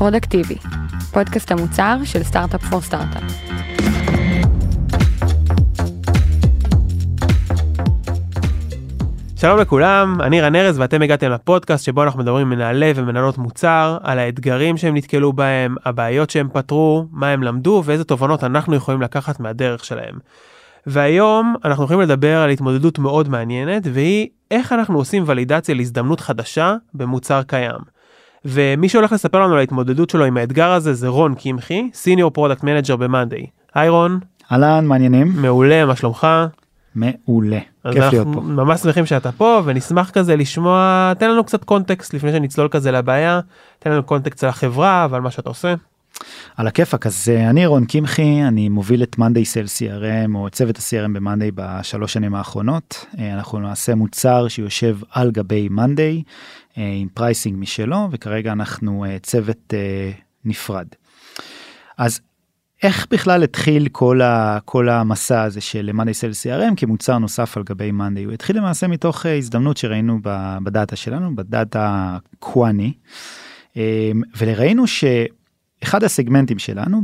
פרודקטיבי, פודקאסט המוצר של סטארט-אפ פור סטארט-אפ. שלום לכולם, אני רן ארז ואתם הגעתם לפודקאסט שבו אנחנו מדברים עם מנהלי ומנהלות מוצר, על האתגרים שהם נתקלו בהם, הבעיות שהם פתרו, מה הם למדו ואיזה תובנות אנחנו יכולים לקחת מהדרך שלהם. והיום אנחנו הולכים לדבר על התמודדות מאוד מעניינת והיא איך אנחנו עושים ולידציה להזדמנות חדשה במוצר קיים. ומי שהולך לספר לנו על ההתמודדות שלו עם האתגר הזה זה רון קמחי, senior product manager ב-monday. היי רון. אהלן, מה העניינים? מעולה, מה שלומך? מעולה, כיף להיות פה. ממש שמחים שאתה פה ונשמח כזה לשמוע, תן לנו קצת context לפני שנצלול כזה לבעיה, תן לנו context על החברה ועל מה שאתה עושה. על הכיפאק אז אה, אני רון קמחי אני מוביל את monday sales CRM או צוות ה-CRM ב-monday בשלוש שנים האחרונות. אה, אנחנו נעשה מוצר שיושב על גבי monday אה, עם pricing משלו וכרגע אנחנו צוות נפרד. אז איך בכלל התחיל כל, ה, כל המסע הזה של monday sales CRM כמוצר נוסף על גבי monday הוא התחיל למעשה מתוך הזדמנות שראינו בדאטה שלנו בדאטה קוואנטי וראינו ש... אחד הסגמנטים שלנו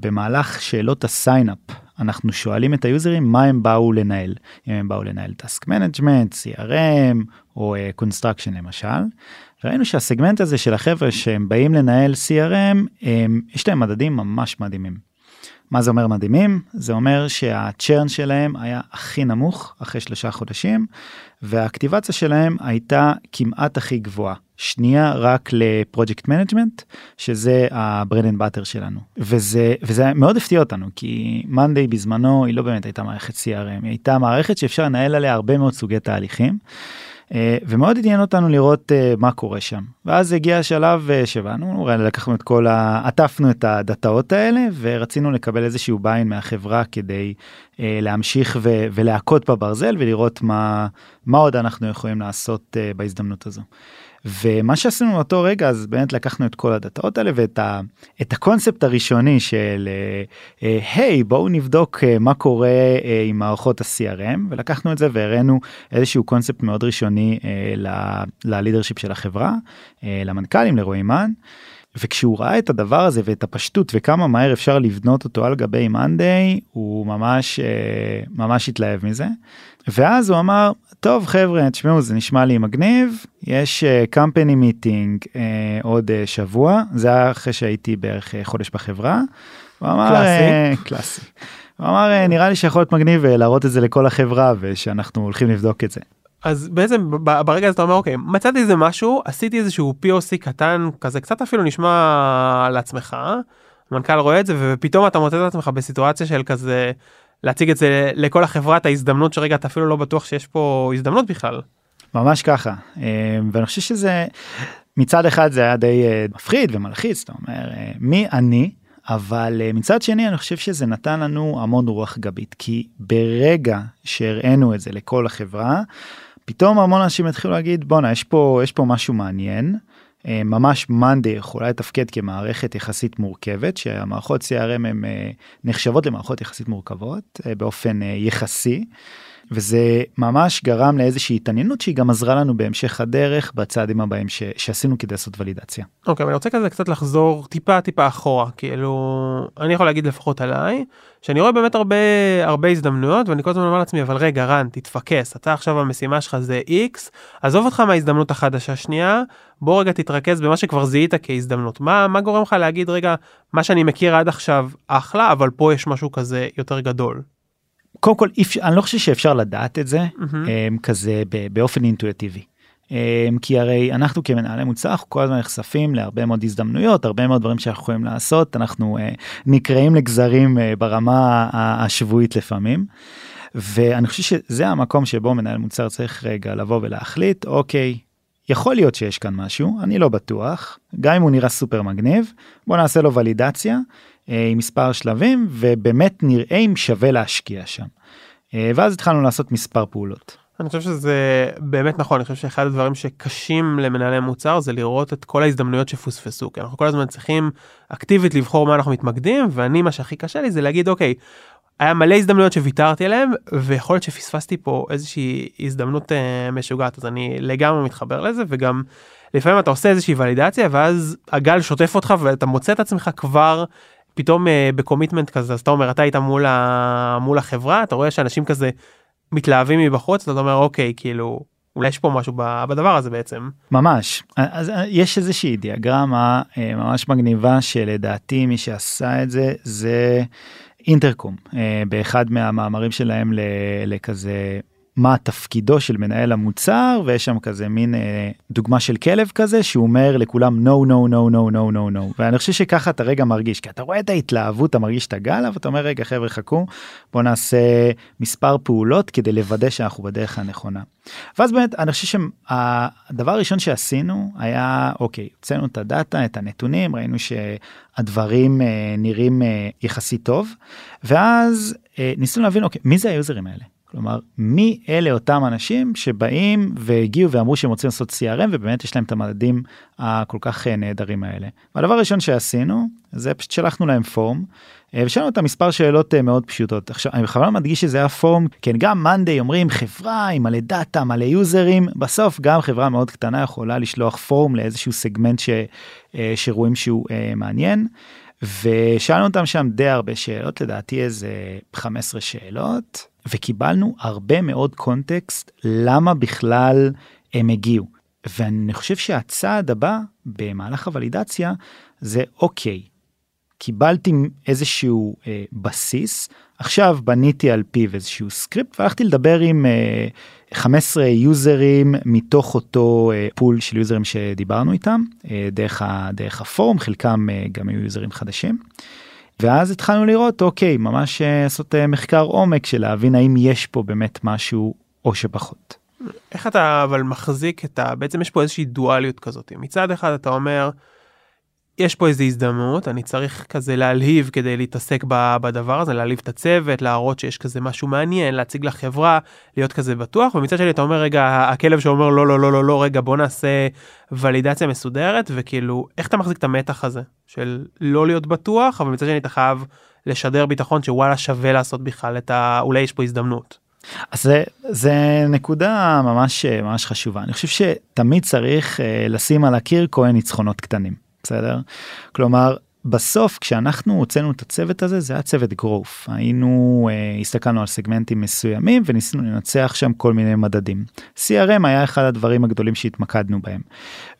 במהלך שאלות ה-sign up אנחנו שואלים את היוזרים מה הם באו לנהל אם הם באו לנהל task management, CRM או construction אה, למשל. ראינו שהסגמנט הזה של החבר'ה שהם באים לנהל CRM הם, יש להם מדדים ממש מדהימים. מה זה אומר מדהימים? זה אומר שה-churn שלהם היה הכי נמוך אחרי שלושה חודשים והאקטיבציה שלהם הייתה כמעט הכי גבוהה. שנייה רק ל-project management שזה ה-bread and butter שלנו וזה וזה מאוד הפתיע אותנו כי monday בזמנו היא לא באמת הייתה מערכת CRM היא הייתה מערכת שאפשר לנהל עליה הרבה מאוד סוגי תהליכים. אה, ומאוד עניין אותנו לראות אה, מה קורה שם ואז הגיע השלב אה, שבאנו לקחנו את כל ה... עטפנו את הדאטאות האלה ורצינו לקבל איזשהו ביין מהחברה כדי להמשיך ו... ולהכות בברזל ולראות מה מה עוד אנחנו יכולים לעשות בהזדמנות הזו. ומה שעשינו באותו רגע אז באמת לקחנו את כל הדאטאות האלה ואת ה, את הקונספט הראשוני של היי hey, בואו נבדוק מה קורה עם מערכות ה-CRM ולקחנו את זה והראינו איזשהו קונספט מאוד ראשוני ללידרשיפ של החברה למנכ"לים לרועי מן. וכשהוא ראה את הדבר הזה ואת הפשטות וכמה מהר אפשר לבנות אותו על גבי מאנדיי הוא ממש ממש התלהב מזה. ואז הוא אמר טוב חבר'ה תשמעו זה נשמע לי מגניב יש קמפני uh, מיטינג uh, עוד uh, שבוע זה היה אחרי שהייתי בערך uh, חודש בחברה. הוא אמר קלאסי. Uh, קלאסי. הוא אמר uh, נראה לי שיכול להיות מגניב uh, להראות את זה לכל החברה ושאנחנו הולכים לבדוק את זה. אז בעצם ברגע הזה אתה אומר אוקיי מצאתי איזה משהו עשיתי איזשהו POC קטן כזה קצת אפילו נשמע לעצמך. המנכ"ל רואה את זה ופתאום אתה מוצא את עצמך בסיטואציה של כזה להציג את זה לכל החברה את ההזדמנות שרגע אתה אפילו לא בטוח שיש פה הזדמנות בכלל. ממש ככה אה, ואני חושב שזה מצד אחד זה היה די אה, מפחיד ומלחיץ אתה אומר אה, מי אני אבל מצד שני אני חושב שזה נתן לנו המון רוח גבית כי ברגע שהראינו את זה לכל החברה פתאום המון אנשים התחילו להגיד בואנה יש פה יש פה משהו מעניין. ממש מאנדי יכולה לתפקד כמערכת יחסית מורכבת שהמערכות CRM הם נחשבות למערכות יחסית מורכבות באופן יחסי. וזה ממש גרם לאיזושהי התעניינות שהיא גם עזרה לנו בהמשך הדרך בצעדים הבאים ש... שעשינו כדי לעשות ולידציה. אוקיי, okay, אני רוצה כזה קצת לחזור טיפה טיפה אחורה כאילו אני יכול להגיד לפחות עליי שאני רואה באמת הרבה הרבה הזדמנויות ואני כל הזמן אומר לעצמי אבל רגע רן תתפקס אתה עכשיו המשימה שלך זה x עזוב אותך מההזדמנות החדשה שנייה בוא רגע תתרכז במה שכבר זיהית כהזדמנות מה מה גורם לך להגיד רגע מה שאני מכיר עד עכשיו אחלה אבל פה יש משהו כזה יותר גדול. קודם כל אני לא חושב שאפשר לדעת את זה mm-hmm. כזה באופן אינטואיטיבי. כי הרי אנחנו כמנהלי מוצר אנחנו כל הזמן נחשפים להרבה מאוד הזדמנויות הרבה מאוד דברים שאנחנו יכולים לעשות אנחנו uh, נקראים לגזרים uh, ברמה השבועית לפעמים. ואני חושב שזה המקום שבו מנהל מוצר צריך רגע לבוא ולהחליט אוקיי יכול להיות שיש כאן משהו אני לא בטוח גם אם הוא נראה סופר מגניב בוא נעשה לו ולידציה אה, עם מספר שלבים ובאמת נראה אם שווה להשקיע שם. אה, ואז התחלנו לעשות מספר פעולות. אני חושב שזה באמת נכון אני חושב שאחד הדברים שקשים למנהלי מוצר זה לראות את כל ההזדמנויות שפוספסו כי אנחנו כל הזמן צריכים אקטיבית לבחור מה אנחנו מתמקדים ואני מה שהכי קשה לי זה להגיד אוקיי היה מלא הזדמנויות שוויתרתי עליהם ויכול להיות שפספסתי פה איזושהי הזדמנות אה, משוגעת אז אני לגמרי מתחבר לזה וגם לפעמים אתה עושה איזושהי ולידציה ואז הגל שוטף אותך ואתה מוצא את עצמך כבר פתאום אה, בקומיטמנט כזה אז אתה אומר אתה היית מול, ה... מול החברה אתה רואה שאנשים כזה מתלהבים מבחוץ אתה אומר אוקיי כאילו אולי יש פה משהו בדבר הזה בעצם. ממש אז אה, יש איזושהי דיאגרמה אה, ממש מגניבה שלדעתי מי שעשה את זה זה אינטרקום אה, באחד מהמאמרים שלהם לכזה מה תפקידו של מנהל המוצר ויש שם כזה מין אה, דוגמה של כלב כזה שהוא אומר לכולם no no no no no no no ואני חושב שככה אתה רגע מרגיש כי אתה רואה את ההתלהבות אתה מרגיש את הגל אבל אתה אומר רגע חבר'ה חכו בוא נעשה מספר פעולות כדי לוודא שאנחנו בדרך הנכונה. ואז באמת אני חושב שהדבר הראשון שעשינו היה אוקיי הוצאנו את הדאטה את הנתונים ראינו שהדברים אה, נראים אה, יחסית טוב ואז אה, ניסינו להבין אוקיי מי זה היוזרים האלה. כלומר מי אלה אותם אנשים שבאים והגיעו ואמרו שהם רוצים לעשות CRM ובאמת יש להם את המדדים הכל כך אה, נהדרים האלה. והדבר הראשון שעשינו זה פשוט שלחנו להם פורם אה, ושאלנו את המספר שאלות אה, מאוד פשוטות. עכשיו אני בכוונה מדגיש שזה היה פורם כן גם מאנדיי אומרים חברה עם מלא דאטה מלא יוזרים בסוף גם חברה מאוד קטנה יכולה לשלוח פורם לאיזשהו סגמנט ש, שרואים שהוא מעניין. ושאלנו אותם שם די הרבה שאלות לדעתי איזה 15 שאלות וקיבלנו הרבה מאוד קונטקסט למה בכלל הם הגיעו. ואני חושב שהצעד הבא במהלך הוולידציה זה אוקיי, קיבלתי איזשהו אה, בסיס, עכשיו בניתי על פיו איזשהו סקריפט והלכתי לדבר עם אה, 15 יוזרים מתוך אותו אה, pool של יוזרים שדיברנו איתם אה, דרך, ה, דרך הפורום, חלקם אה, גם היו יוזרים חדשים. ואז התחלנו לראות אוקיי ממש אה, לעשות אה, מחקר עומק של להבין האם יש פה באמת משהו או שפחות. איך אתה אבל מחזיק את ה... בעצם יש פה איזושהי דואליות כזאת מצד אחד אתה אומר יש פה איזו הזדמנות אני צריך כזה להלהיב כדי להתעסק בדבר הזה להלהיב את הצוות להראות שיש כזה משהו מעניין להציג לחברה להיות כזה בטוח ומצד שני אתה אומר רגע הכלב שאומר לא לא לא לא לא רגע בוא נעשה ולידציה מסודרת וכאילו איך אתה מחזיק את המתח הזה של לא להיות בטוח אבל מצד שני אתה חייב לשדר ביטחון שוואלה שווה לעשות בכלל את ה... אולי יש פה הזדמנות. אז זה, זה נקודה ממש ממש חשובה אני חושב שתמיד צריך uh, לשים על הקיר כהן ניצחונות קטנים. בסדר? כלומר בסוף כשאנחנו הוצאנו את הצוות הזה זה היה צוות גרוף היינו אה, הסתכלנו על סגמנטים מסוימים וניסינו לנצח שם כל מיני מדדים. CRM היה אחד הדברים הגדולים שהתמקדנו בהם.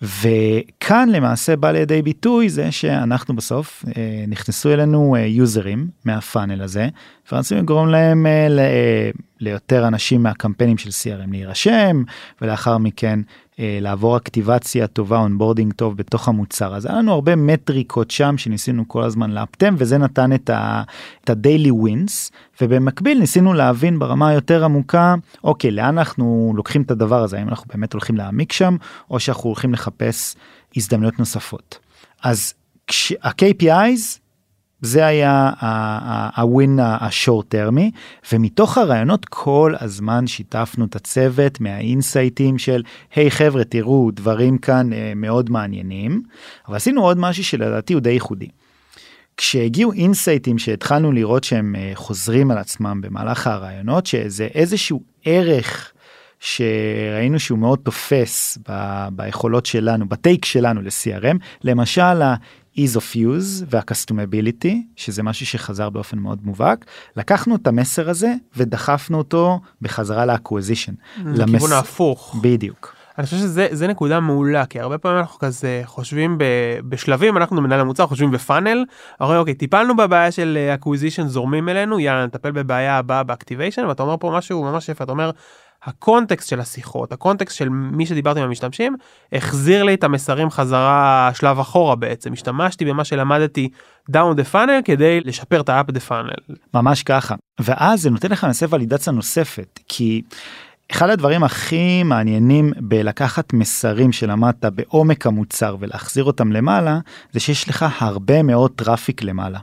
וכאן למעשה בא לידי ביטוי זה שאנחנו בסוף אה, נכנסו אלינו אה, יוזרים מהפאנל הזה ורצינו לגרום להם אה, ל, אה, ליותר אנשים מהקמפיינים של CRM להירשם ולאחר מכן לעבור אקטיבציה טובה onboarding טוב בתוך המוצר. אז היה לנו הרבה מטריקות שם שניסינו כל הזמן לאפטם וזה נתן את ה-daily wins ובמקביל ניסינו להבין ברמה היותר עמוקה אוקיי לאן אנחנו לוקחים את הדבר הזה? האם אנחנו באמת הולכים להעמיק שם או שאנחנו הולכים לחפש הזדמנויות נוספות? אז כשה-KPIs זה היה הווין השורט טרמי ומתוך הרעיונות כל הזמן שיתפנו את הצוות מהאינסייטים של היי hey, חבר'ה תראו דברים כאן uh, מאוד מעניינים אבל עשינו עוד משהו שלדעתי הוא די ייחודי. כשהגיעו אינסייטים שהתחלנו לראות שהם uh, חוזרים על עצמם במהלך הרעיונות שזה איזשהו ערך שראינו שהוא מאוד תופס ב- ביכולות שלנו בטייק שלנו ל-CRM למשל ease of use וה-customability שזה משהו שחזר באופן מאוד מובהק לקחנו את המסר הזה ודחפנו אותו בחזרה ל-acquisition. לכיוון למס... ההפוך. בדיוק. אני חושב שזה נקודה מעולה כי הרבה פעמים אנחנו כזה חושבים ב, בשלבים אנחנו מנהל המוצר חושבים ב-funnel אומרים אוקיי טיפלנו בבעיה של acquisition זורמים אלינו יאללה נטפל בבעיה הבאה ב-activation ואתה אומר פה משהו ממש יפה אתה אומר ה-context של השיחות ה-context של מי שדיברתי עם המשתמשים החזיר לי את המסרים חזרה שלב אחורה בעצם השתמשתי במה שלמדתי down the funnel כדי לשפר את ה-up the funnel. ממש ככה ואז זה נותן לך למעשה ולידציה נוספת כי אחד הדברים הכי מעניינים בלקחת מסרים שלמדת בעומק המוצר ולהחזיר אותם למעלה זה שיש לך הרבה מאוד traffic למעלה.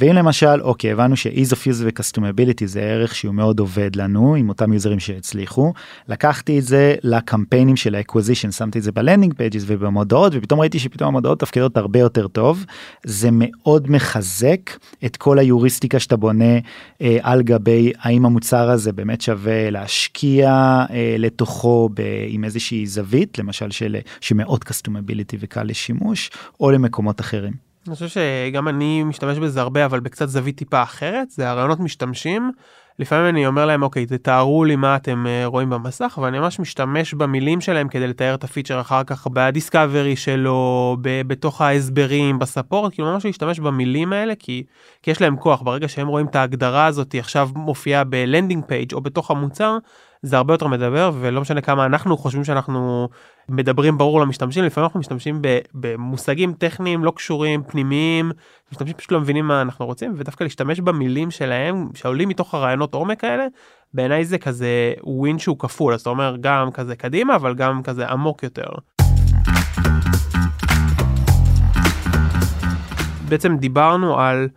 ואם למשל אוקיי הבנו ש-ease of use ו-customability זה ערך שהוא מאוד עובד לנו עם אותם יוזרים שהצליחו לקחתי את זה לקמפיינים של האקוויזישן שמתי את זה ב-landing pages ובמודעות ופתאום ראיתי שפתאום המודעות מתפקדות הרבה יותר טוב זה מאוד מחזק את כל היוריסטיקה שאתה בונה אה, על גבי האם המוצר הזה באמת שווה להשקיע אה, לתוכו ב, עם איזושהי זווית למשל של שמאוד customability וקל לשימוש או למקומות אחרים. אני חושב שגם אני משתמש בזה הרבה אבל בקצת זווית טיפה אחרת זה ראיונות משתמשים. לפעמים אני אומר להם אוקיי תתארו לי מה אתם אה, רואים במסך ואני ממש משתמש במילים שלהם כדי לתאר את הפיצ'ר אחר כך ב-discovery שלו ב- בתוך ההסברים ב-support כאילו ממש להשתמש במילים האלה כי, כי יש להם כוח ברגע שהם רואים את ההגדרה הזאת עכשיו מופיעה ב-landing page או בתוך המוצר זה הרבה יותר מדבר ולא משנה כמה אנחנו חושבים שאנחנו מדברים ברור למשתמשים לפעמים אנחנו משתמשים במושגים טכניים לא קשורים פנימיים משתמשים פשוט לא מבינים מה אנחנו רוצים ודווקא להשתמש במילים שלהם שעולים מתוך הרעיונות עומק האלה בעיניי זה כזה ווין שהוא כפול אז אתה אומר גם כזה קדימה אבל גם כזה עמוק יותר. בעצם דיברנו על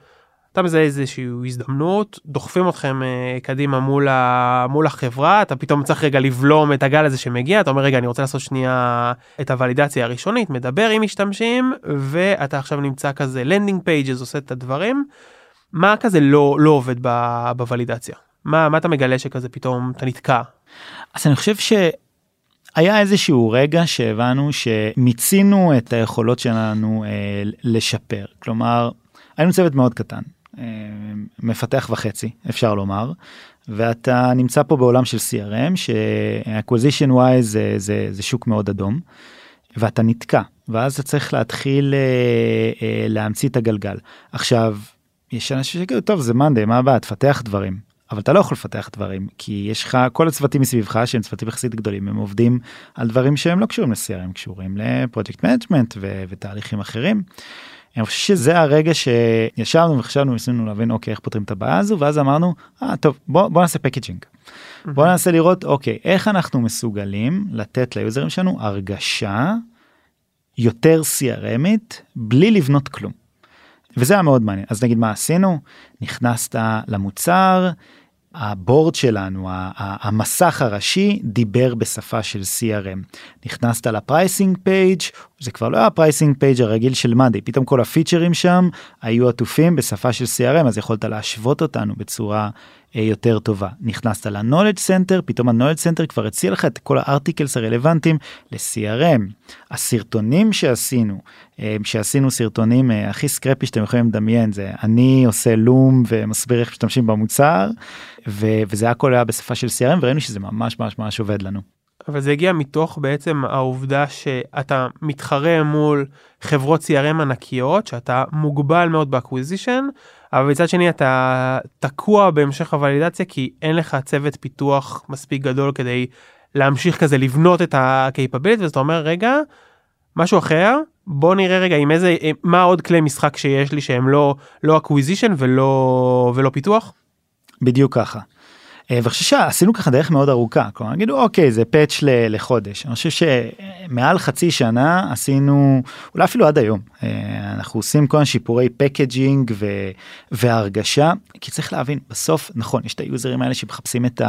אתה מזהה איזושהי הזדמנות דוחפים אתכם uh, קדימה מול, ה, מול החברה אתה פתאום צריך רגע לבלום את הגל הזה שמגיע אתה אומר רגע אני רוצה לעשות שנייה את הוולידציה הראשונית מדבר עם משתמשים ואתה עכשיו נמצא כזה landing pages עושה את הדברים. מה כזה לא לא עובד בוולידציה מה מה אתה מגלה שכזה פתאום אתה נתקע. אז אני חושב ש... היה איזשהו רגע שהבנו שמיצינו את היכולות שלנו אה, לשפר כלומר היינו צוות מאוד קטן אה, מפתח וחצי אפשר לומר ואתה נמצא פה בעולם של CRM ש-acquisition זה, זה, זה שוק מאוד אדום ואתה נתקע ואז אתה צריך להתחיל אה, אה, להמציא את הגלגל. עכשיו יש אנשים שיגידו טוב זה מאנדיי מה הבעיה? תפתח דברים. אבל אתה לא יכול לפתח דברים כי יש לך כל הצוותים מסביבך שהם צוותים יחסית גדולים הם עובדים על דברים שהם לא קשורים ל-CRM קשורים ל project management ותהליכים אחרים. אני חושב שזה הרגע שישבנו וחשבנו ניסינו להבין אוקיי איך פותרים את הבעיה הזו ואז אמרנו אה טוב בוא בוא נעשה packaging. בוא ננסה לראות אוקיי איך אנחנו מסוגלים לתת ל users שלנו הרגשה יותר CRM ית בלי לבנות כלום. וזה היה מאוד מעניין אז נגיד מה עשינו נכנסת למוצר ה board שלנו המסך הראשי דיבר בשפה של CRM נכנסת ל pricing page זה כבר לא היה פרייסינג פייג' הרגיל של מאנדיי פתאום כל הפיצ'רים שם היו עטופים בשפה של CRM אז יכולת להשוות אותנו בצורה אה, יותר טובה. נכנסת ל knowledge center פתאום ה knowledge center כבר הציע לך את כל ה articles הרלוונטיים ל-CRM הסרטונים שעשינו שעשינו סרטונים אה, הכי scrappy שאתם יכולים לדמיין זה אני עושה Loom ומסביר איך משתמשים במוצר וזה הכל היה בשפה של CRM וראינו שזה ממש ממש ממש עובד לנו. אבל זה הגיע מתוך בעצם העובדה שאתה מתחרה מול חברות CRM ענקיות שאתה מוגבל מאוד ב acquisition אבל מצד שני אתה תקוע בהמשך הוולידציה כי אין לך צוות פיתוח מספיק גדול כדי להמשיך כזה לבנות את ה-capability ואתה אומר רגע משהו אחר בוא נראה רגע עם איזה מה עוד כלי משחק שיש לי שהם לא לא acquisition ולא ולא פיתוח. בדיוק ככה. אה, ואני חושב שעשינו ככה דרך מאוד ארוכה כלומר נגיד אוקיי זה patch לחודש אני חושב שמעל חצי שנה עשינו אולי אפילו עד היום אה, אנחנו עושים כל שיפורי packaging והרגשה כי צריך להבין בסוף נכון יש את ה users האלה שמחפשים את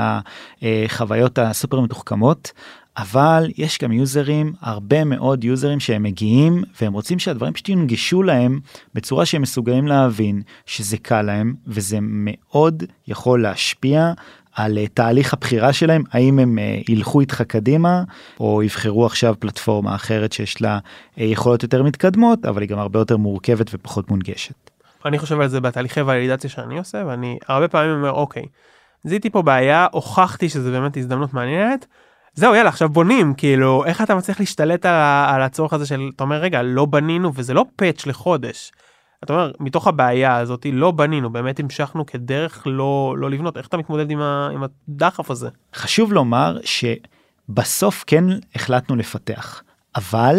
החוויות הסופר מתוחכמות אבל יש גם users הרבה מאוד users שהם מגיעים והם רוצים שהדברים פשוט ינגשו להם בצורה שהם מסוגלים להבין שזה קל להם וזה מאוד יכול להשפיע על uh, תהליך הבחירה שלהם האם הם uh, ילכו איתך קדימה או יבחרו עכשיו פלטפורמה אחרת שיש לה uh, יכולות יותר מתקדמות אבל היא גם הרבה יותר מורכבת ופחות מונגשת. אני חושב על זה בתהליכי ולידציה שאני עושה ואני הרבה פעמים אומר אוקיי זיהיתי פה בעיה הוכחתי שזה באמת הזדמנות מעניינת. זהו יאללה עכשיו בונים כאילו איך אתה מצליח להשתלט על, על הצורך הזה של אתה אומר רגע לא בנינו וזה לא פאץ' לחודש. אתה אומר מתוך הבעיה הזאת לא בנינו באמת המשכנו כדרך לא לא לבנות איך אתה מתמודד עם, ה, עם הדחף הזה. חשוב לומר שבסוף כן החלטנו לפתח אבל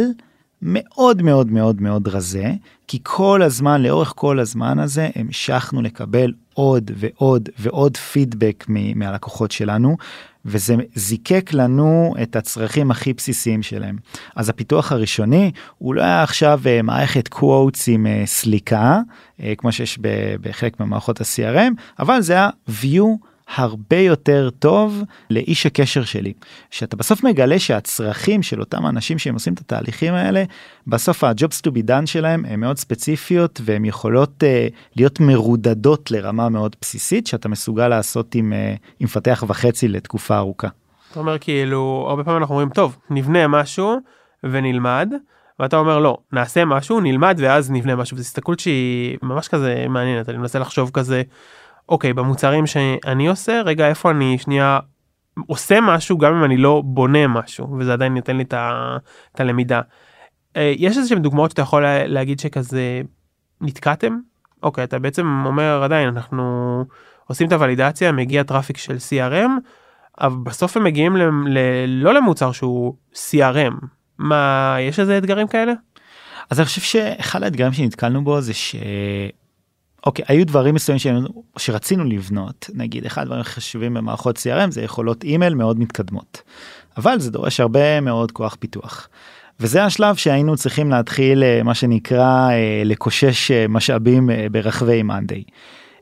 מאוד מאוד מאוד מאוד רזה כי כל הזמן לאורך כל הזמן הזה המשכנו לקבל עוד ועוד ועוד פידבק מהלקוחות שלנו וזה זיקק לנו את הצרכים הכי בסיסיים שלהם. אז הפיתוח הראשוני הוא לא היה עכשיו אה, מערכת קוואטס עם אה, סליקה כמו שיש בחלק ממערכות ה-CRM אבל זה היה view הרבה יותר טוב לאיש הקשר שלי. שאתה בסוף מגלה שהצרכים של אותם אנשים שהם עושים את התהליכים האלה, בסוף ה-jobs to be done שלהם הם מאוד ספציפיות והם יכולות uh, להיות מרודדות לרמה מאוד בסיסית שאתה מסוגל לעשות עם, uh, עם מפתח וחצי לתקופה ארוכה. אתה אומר כאילו הרבה פעמים אנחנו אומרים טוב נבנה משהו ונלמד. ואתה אומר לא נעשה משהו נלמד ואז נבנה משהו וזו הסתכלות שהיא ממש כזה מעניינת אני מנסה לחשוב כזה אוקיי במוצרים שאני עושה רגע איפה אני שנייה עושה משהו גם אם אני לא בונה משהו וזה עדיין ייתן לי את הלמידה. אה, יש איזה שהם דוגמאות שאתה יכול להגיד שכזה נתקעתם אוקיי אתה בעצם אומר עדיין אנחנו עושים את הוולידציה מגיע traffic של CRM אבל בסוף הם מגיעים ל, ל, לא למוצר שהוא CRM מה יש איזה אתגרים כאלה. אז אני חושב שאחד האתגרים שנתקלנו בו זה ש... אוקיי היו דברים מסוימים שרצינו לבנות נגיד אחד הדברים החשובים במערכות CRM זה יכולות אימייל מאוד מתקדמות. אבל זה דורש הרבה מאוד כוח פיתוח. וזה השלב שהיינו צריכים להתחיל אה, מה שנקרא אה, לקושש אה, משאבים ברחבי מאנדיי.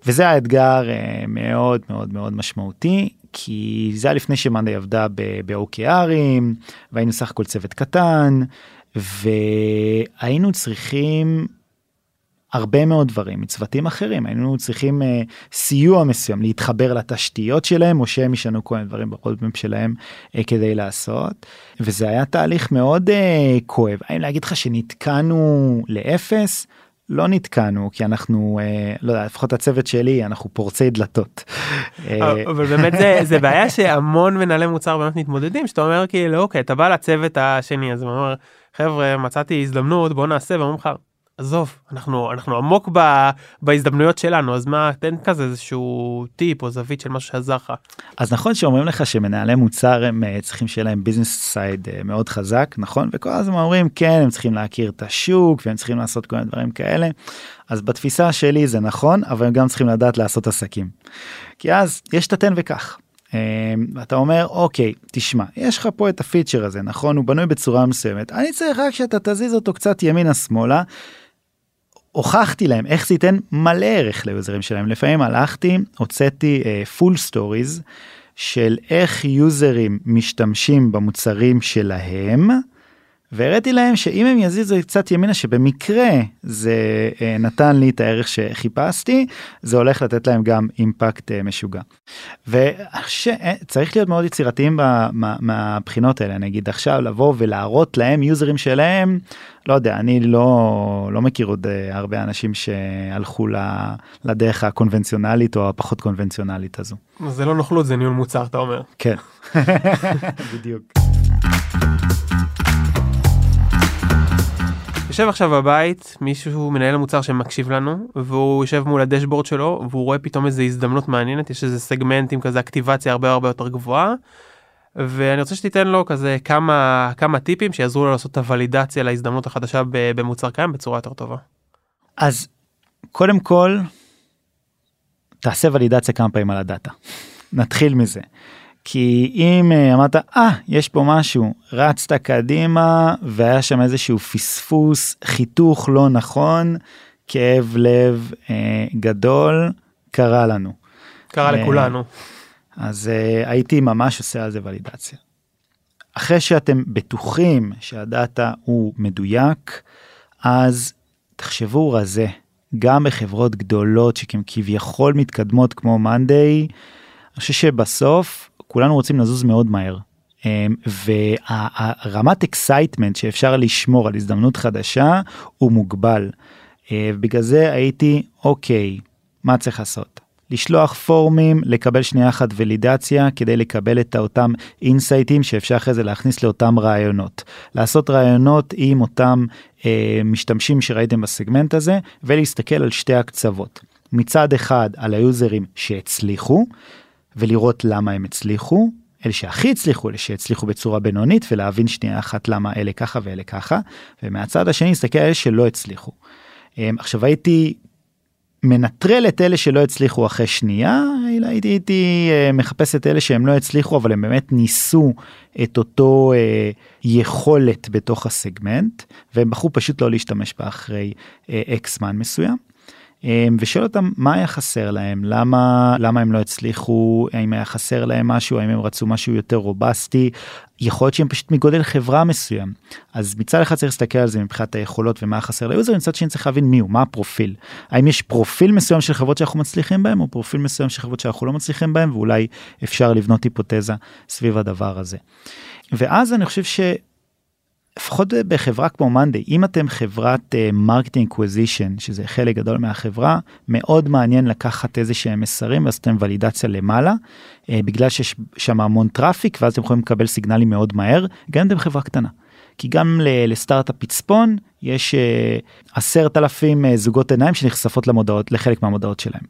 וזה האתגר מאוד מאוד מאוד משמעותי כי זה היה לפני שמאנדיי עבדה ב-OKRים והיינו סך הכל צוות קטן והיינו צריכים הרבה מאוד דברים מצוותים אחרים היינו צריכים uh, סיוע מסוים להתחבר לתשתיות שלהם או שהם ישנו כל מיני דברים ברודמפ שלהם uh, כדי לעשות וזה היה תהליך מאוד uh, כואב האם להגיד לך שנתקענו לאפס. לא נתקענו כי אנחנו אה, לא יודע לפחות הצוות שלי אנחנו פורצי דלתות. אבל באמת זה, זה בעיה שהמון מנהלי מוצר באמת מתמודדים שאתה אומר כאילו אוקיי אתה בא לצוות השני אז הוא אומר חבר'ה מצאתי הזדמנות בוא נעשה ואומרים לך עזוב אנחנו אנחנו עמוק ב, בהזדמנויות שלנו אז מה תן כזה איזשהו טיפ או זווית של משהו שעזר לך. אז נכון שאומרים לך שמנהלי מוצר הם אה, צריכים שיהיה להם business side אה, מאוד חזק נכון וכל הזמן אומרים כן הם צריכים להכיר את השוק והם צריכים לעשות כל מיני דברים כאלה. אז בתפיסה שלי זה נכון אבל הם גם צריכים לדעת לעשות עסקים. כי אז יש את התן וקח. אמ, אתה אומר אוקיי תשמע יש לך פה את הפיצ'ר הזה נכון הוא בנוי בצורה מסוימת אני צריך רק שאתה תזיז אותו קצת ימינה שמאלה הוכחתי להם איך זה ייתן מלא ערך ל users שלהם לפעמים הלכתי הוצאתי full uh, stories של איך users משתמשים במוצרים שלהם. והראיתי להם שאם הם יזיזו קצת ימינה שבמקרה זה uh, נתן לי את הערך שחיפשתי זה הולך לתת להם גם אימפקט uh, משוגע. וצריך להיות מאוד יצירתיים מהבחינות האלה נגיד עכשיו לבוא ולהראות להם יוזרים שלהם לא יודע אני לא לא מכיר עוד הרבה אנשים שהלכו לדרך הקונבנציונלית או הפחות קונבנציונלית הזו. זה לא נוכלות זה ניהול מוצר אתה אומר. כן. בדיוק. יושב עכשיו בבית מישהו מנהל המוצר שמקשיב לנו והוא יושב מול הדשבורד שלו והוא רואה פתאום איזה הזדמנות מעניינת יש איזה סגמנט עם כזה אקטיבציה הרבה הרבה יותר גבוהה. ואני רוצה שתיתן לו כזה כמה כמה טיפים שיעזרו לו לעשות את הוולידציה להזדמנות החדשה במוצר קיים בצורה יותר טובה. אז קודם כל תעשה ולידציה כמה פעמים על הדאטה נתחיל מזה. כי אם אה, אמרת אה ah, יש פה משהו רצת קדימה והיה שם איזשהו פספוס חיתוך לא נכון כאב לב אה, גדול קרה לנו. קרה אה, לכולנו. אז אה, הייתי ממש עושה על זה ולידציה. אחרי שאתם בטוחים שהדאטה הוא מדויק אז תחשבו רזה גם בחברות גדולות שכן כביכול מתקדמות כמו מאנדיי. אני חושב שבסוף כולנו רוצים לזוז מאוד מהר. אמ, והרמת excitement שאפשר לשמור על הזדמנות חדשה הוא מוגבל. אה, בגלל זה הייתי אוקיי מה צריך לעשות לשלוח פורומים לקבל שנייה אחת ולידציה כדי לקבל את אותם insights ים שאפשר אחרי זה להכניס לאותם רעיונות לעשות רעיונות עם אותם אה, משתמשים שראיתם בסגמנט הזה ולהסתכל על שתי הקצוות מצד אחד על היוזרים שהצליחו ולראות למה הם הצליחו, אלה שהכי הצליחו, אלה שהצליחו בצורה בינונית, ולהבין שנייה אחת למה אלה ככה ואלה ככה, ומהצד השני להסתכל על אלה שלא הצליחו. אמ, עכשיו הייתי מנטרל את אלה שלא הצליחו אחרי שנייה, הייתי, הייתי אה, מחפש את אלה שהם לא הצליחו אבל הם באמת ניסו את אותו אה, יכולת בתוך הסגמנט והם בחרו פשוט לא להשתמש בה אחרי X זמן מסוים. אמ, ושואל אותם מה היה חסר להם? למה למה הם לא הצליחו? האם היה חסר להם משהו? האם הם רצו משהו יותר robust י? יכול להיות שהם פשוט מגודל חברה מסוים. אז מצד אחד צריך להסתכל על זה מבחינת היכולות ומה חסר ל user מצד שני צריך להבין מי הוא מה הפרופיל. האם יש פרופיל מסוים של חברות שאנחנו מצליחים בהם או פרופיל מסוים של חברות שאנחנו לא מצליחים בהם ואולי אפשר לבנות היפותזה סביב הדבר הזה. ואז אני חושב ש... לפחות בחברה כמו מאנדיי אם אתם חברת marketing uh, acquisition שזה חלק גדול מהחברה מאוד מעניין לקחת איזה שהם מסרים ואז אתם ולידציה למעלה uh, בגלל שיש שם המון traffic ואז אתם יכולים לקבל סיגנלים מאוד מהר גם אם אתם חברה קטנה. כי גם לסטארט-אפ פצפון יש uh, עשרת אלפים uh, זוגות עיניים שנחשפות למודעות לחלק מהמודעות שלהם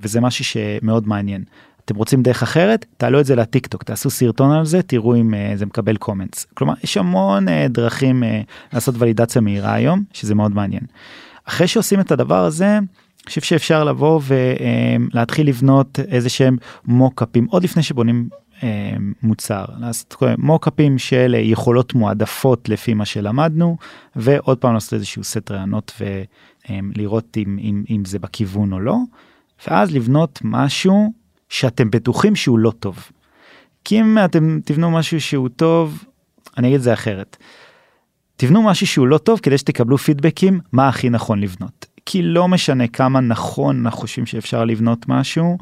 וזה משהו שמאוד מעניין. אתם רוצים דרך אחרת? תעלו את זה לטיק טוק תעשו סרטון על זה תראו אם uh, זה מקבל קומנטס כלומר יש המון uh, דרכים uh, לעשות ולידציה מהירה היום שזה מאוד מעניין. אחרי שעושים את הדבר הזה אני חושב שאפשר לבוא ולהתחיל לבנות איזה שהם מוקאפים עוד לפני שבונים מוצר. לעשות מוקאפים של יכולות מועדפות לפי מה שלמדנו ועוד פעם לעשות איזשהו סט רעיונות ולראות אם, אם, אם זה בכיוון או לא. ואז לבנות משהו שאתם בטוחים שהוא לא טוב. כי אם אתם תבנו משהו שהוא טוב, אני אגיד את זה אחרת. תבנו משהו שהוא לא טוב כדי שתקבלו פידבקים מה הכי נכון לבנות. כי לא משנה כמה נכון אנחנו חושבים שאפשר לבנות משהו,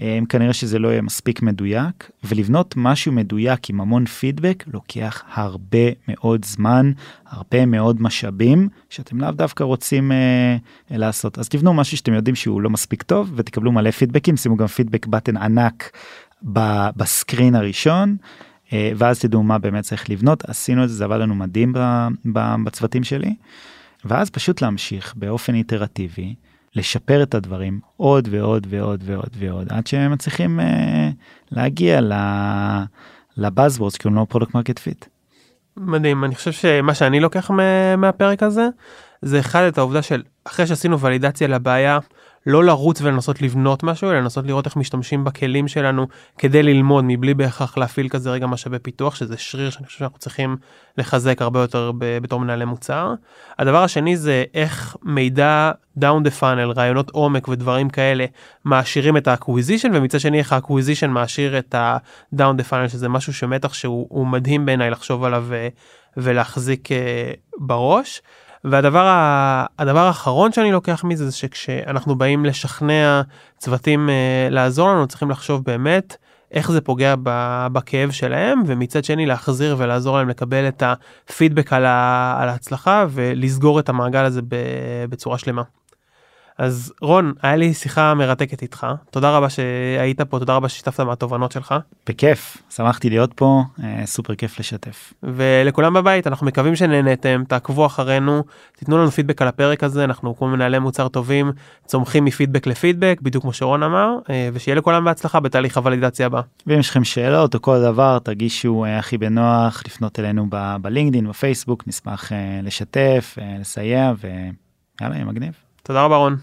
אה, כנראה שזה לא יהיה מספיק מדויק, ולבנות משהו מדויק עם המון פידבק לוקח הרבה מאוד זמן, הרבה מאוד משאבים, שאתם לאו דווקא רוצים אה, לעשות. אז תבנו משהו שאתם יודעים שהוא לא מספיק טוב, ותקבלו מלא פידבקים, שימו גם פידבק בטן ענק בסקרין הראשון. אה, ואז תדעו מה באמת צריך לבנות עשינו את זה זה עבד לנו מדהים בצוותים שלי. ואז פשוט להמשיך באופן איטרטיבי, לשפר את הדברים עוד ועוד ועוד ועוד ועוד, עד שהם מצליחים אה, להגיע ל buzzwords, כאילו לא product market fit. מדהים, אני חושב שמה שאני לוקח מהפרק הזה, זה אחד את העובדה של אחרי שעשינו ולידציה לבעיה, לא לרוץ ולנסות לבנות משהו אלא לנסות לראות איך משתמשים בכלים שלנו כדי ללמוד מבלי בהכרח להפעיל כזה רגע משאבי פיתוח שזה שריר שאני חושב שאנחנו צריכים לחזק הרבה יותר בתור מנהלי מוצר. הדבר השני זה איך מידע down the funnel רעיונות עומק ודברים כאלה מעשירים את ה acquisition ומצד שני איך ה acquisition מעשיר את ה down the funnel שזה משהו שמתח שהוא מדהים בעיניי לחשוב עליו ולהחזיק אה, בראש. והדבר הדבר האחרון שאני לוקח מזה זה שכשאנחנו באים לשכנע צוותים אה, לעזור לנו צריכים לחשוב באמת איך זה פוגע בכאב שלהם ומצד שני להחזיר ולעזור להם לקבל את הפידבק על, על ההצלחה ולסגור את המעגל הזה בצורה שלמה. אז רון, היה לי שיחה מרתקת איתך, תודה רבה שהיית פה, תודה רבה ששיתפת מהתובנות שלך. בכיף, שמחתי להיות פה, אה, סופר כיף לשתף. ולכולם בבית, אנחנו מקווים שנהנתם, תעקבו אחרינו, תיתנו לנו פידבק על הפרק הזה, אנחנו כמו מנהלי מוצר טובים, צומחים מפידבק לפידבק, בדיוק כמו שרון אמר, אה, ושיהיה לכולם בהצלחה בתהליך הוולידציה הבא. ואם יש לכם שאלות או כל דבר, תרגישו אה, הכי בנוח לפנות אלינו בלינקדאין, בפייסבוק, נשמח לשתף, לסייע, ויאללה, מגניב. תודה רבה רון.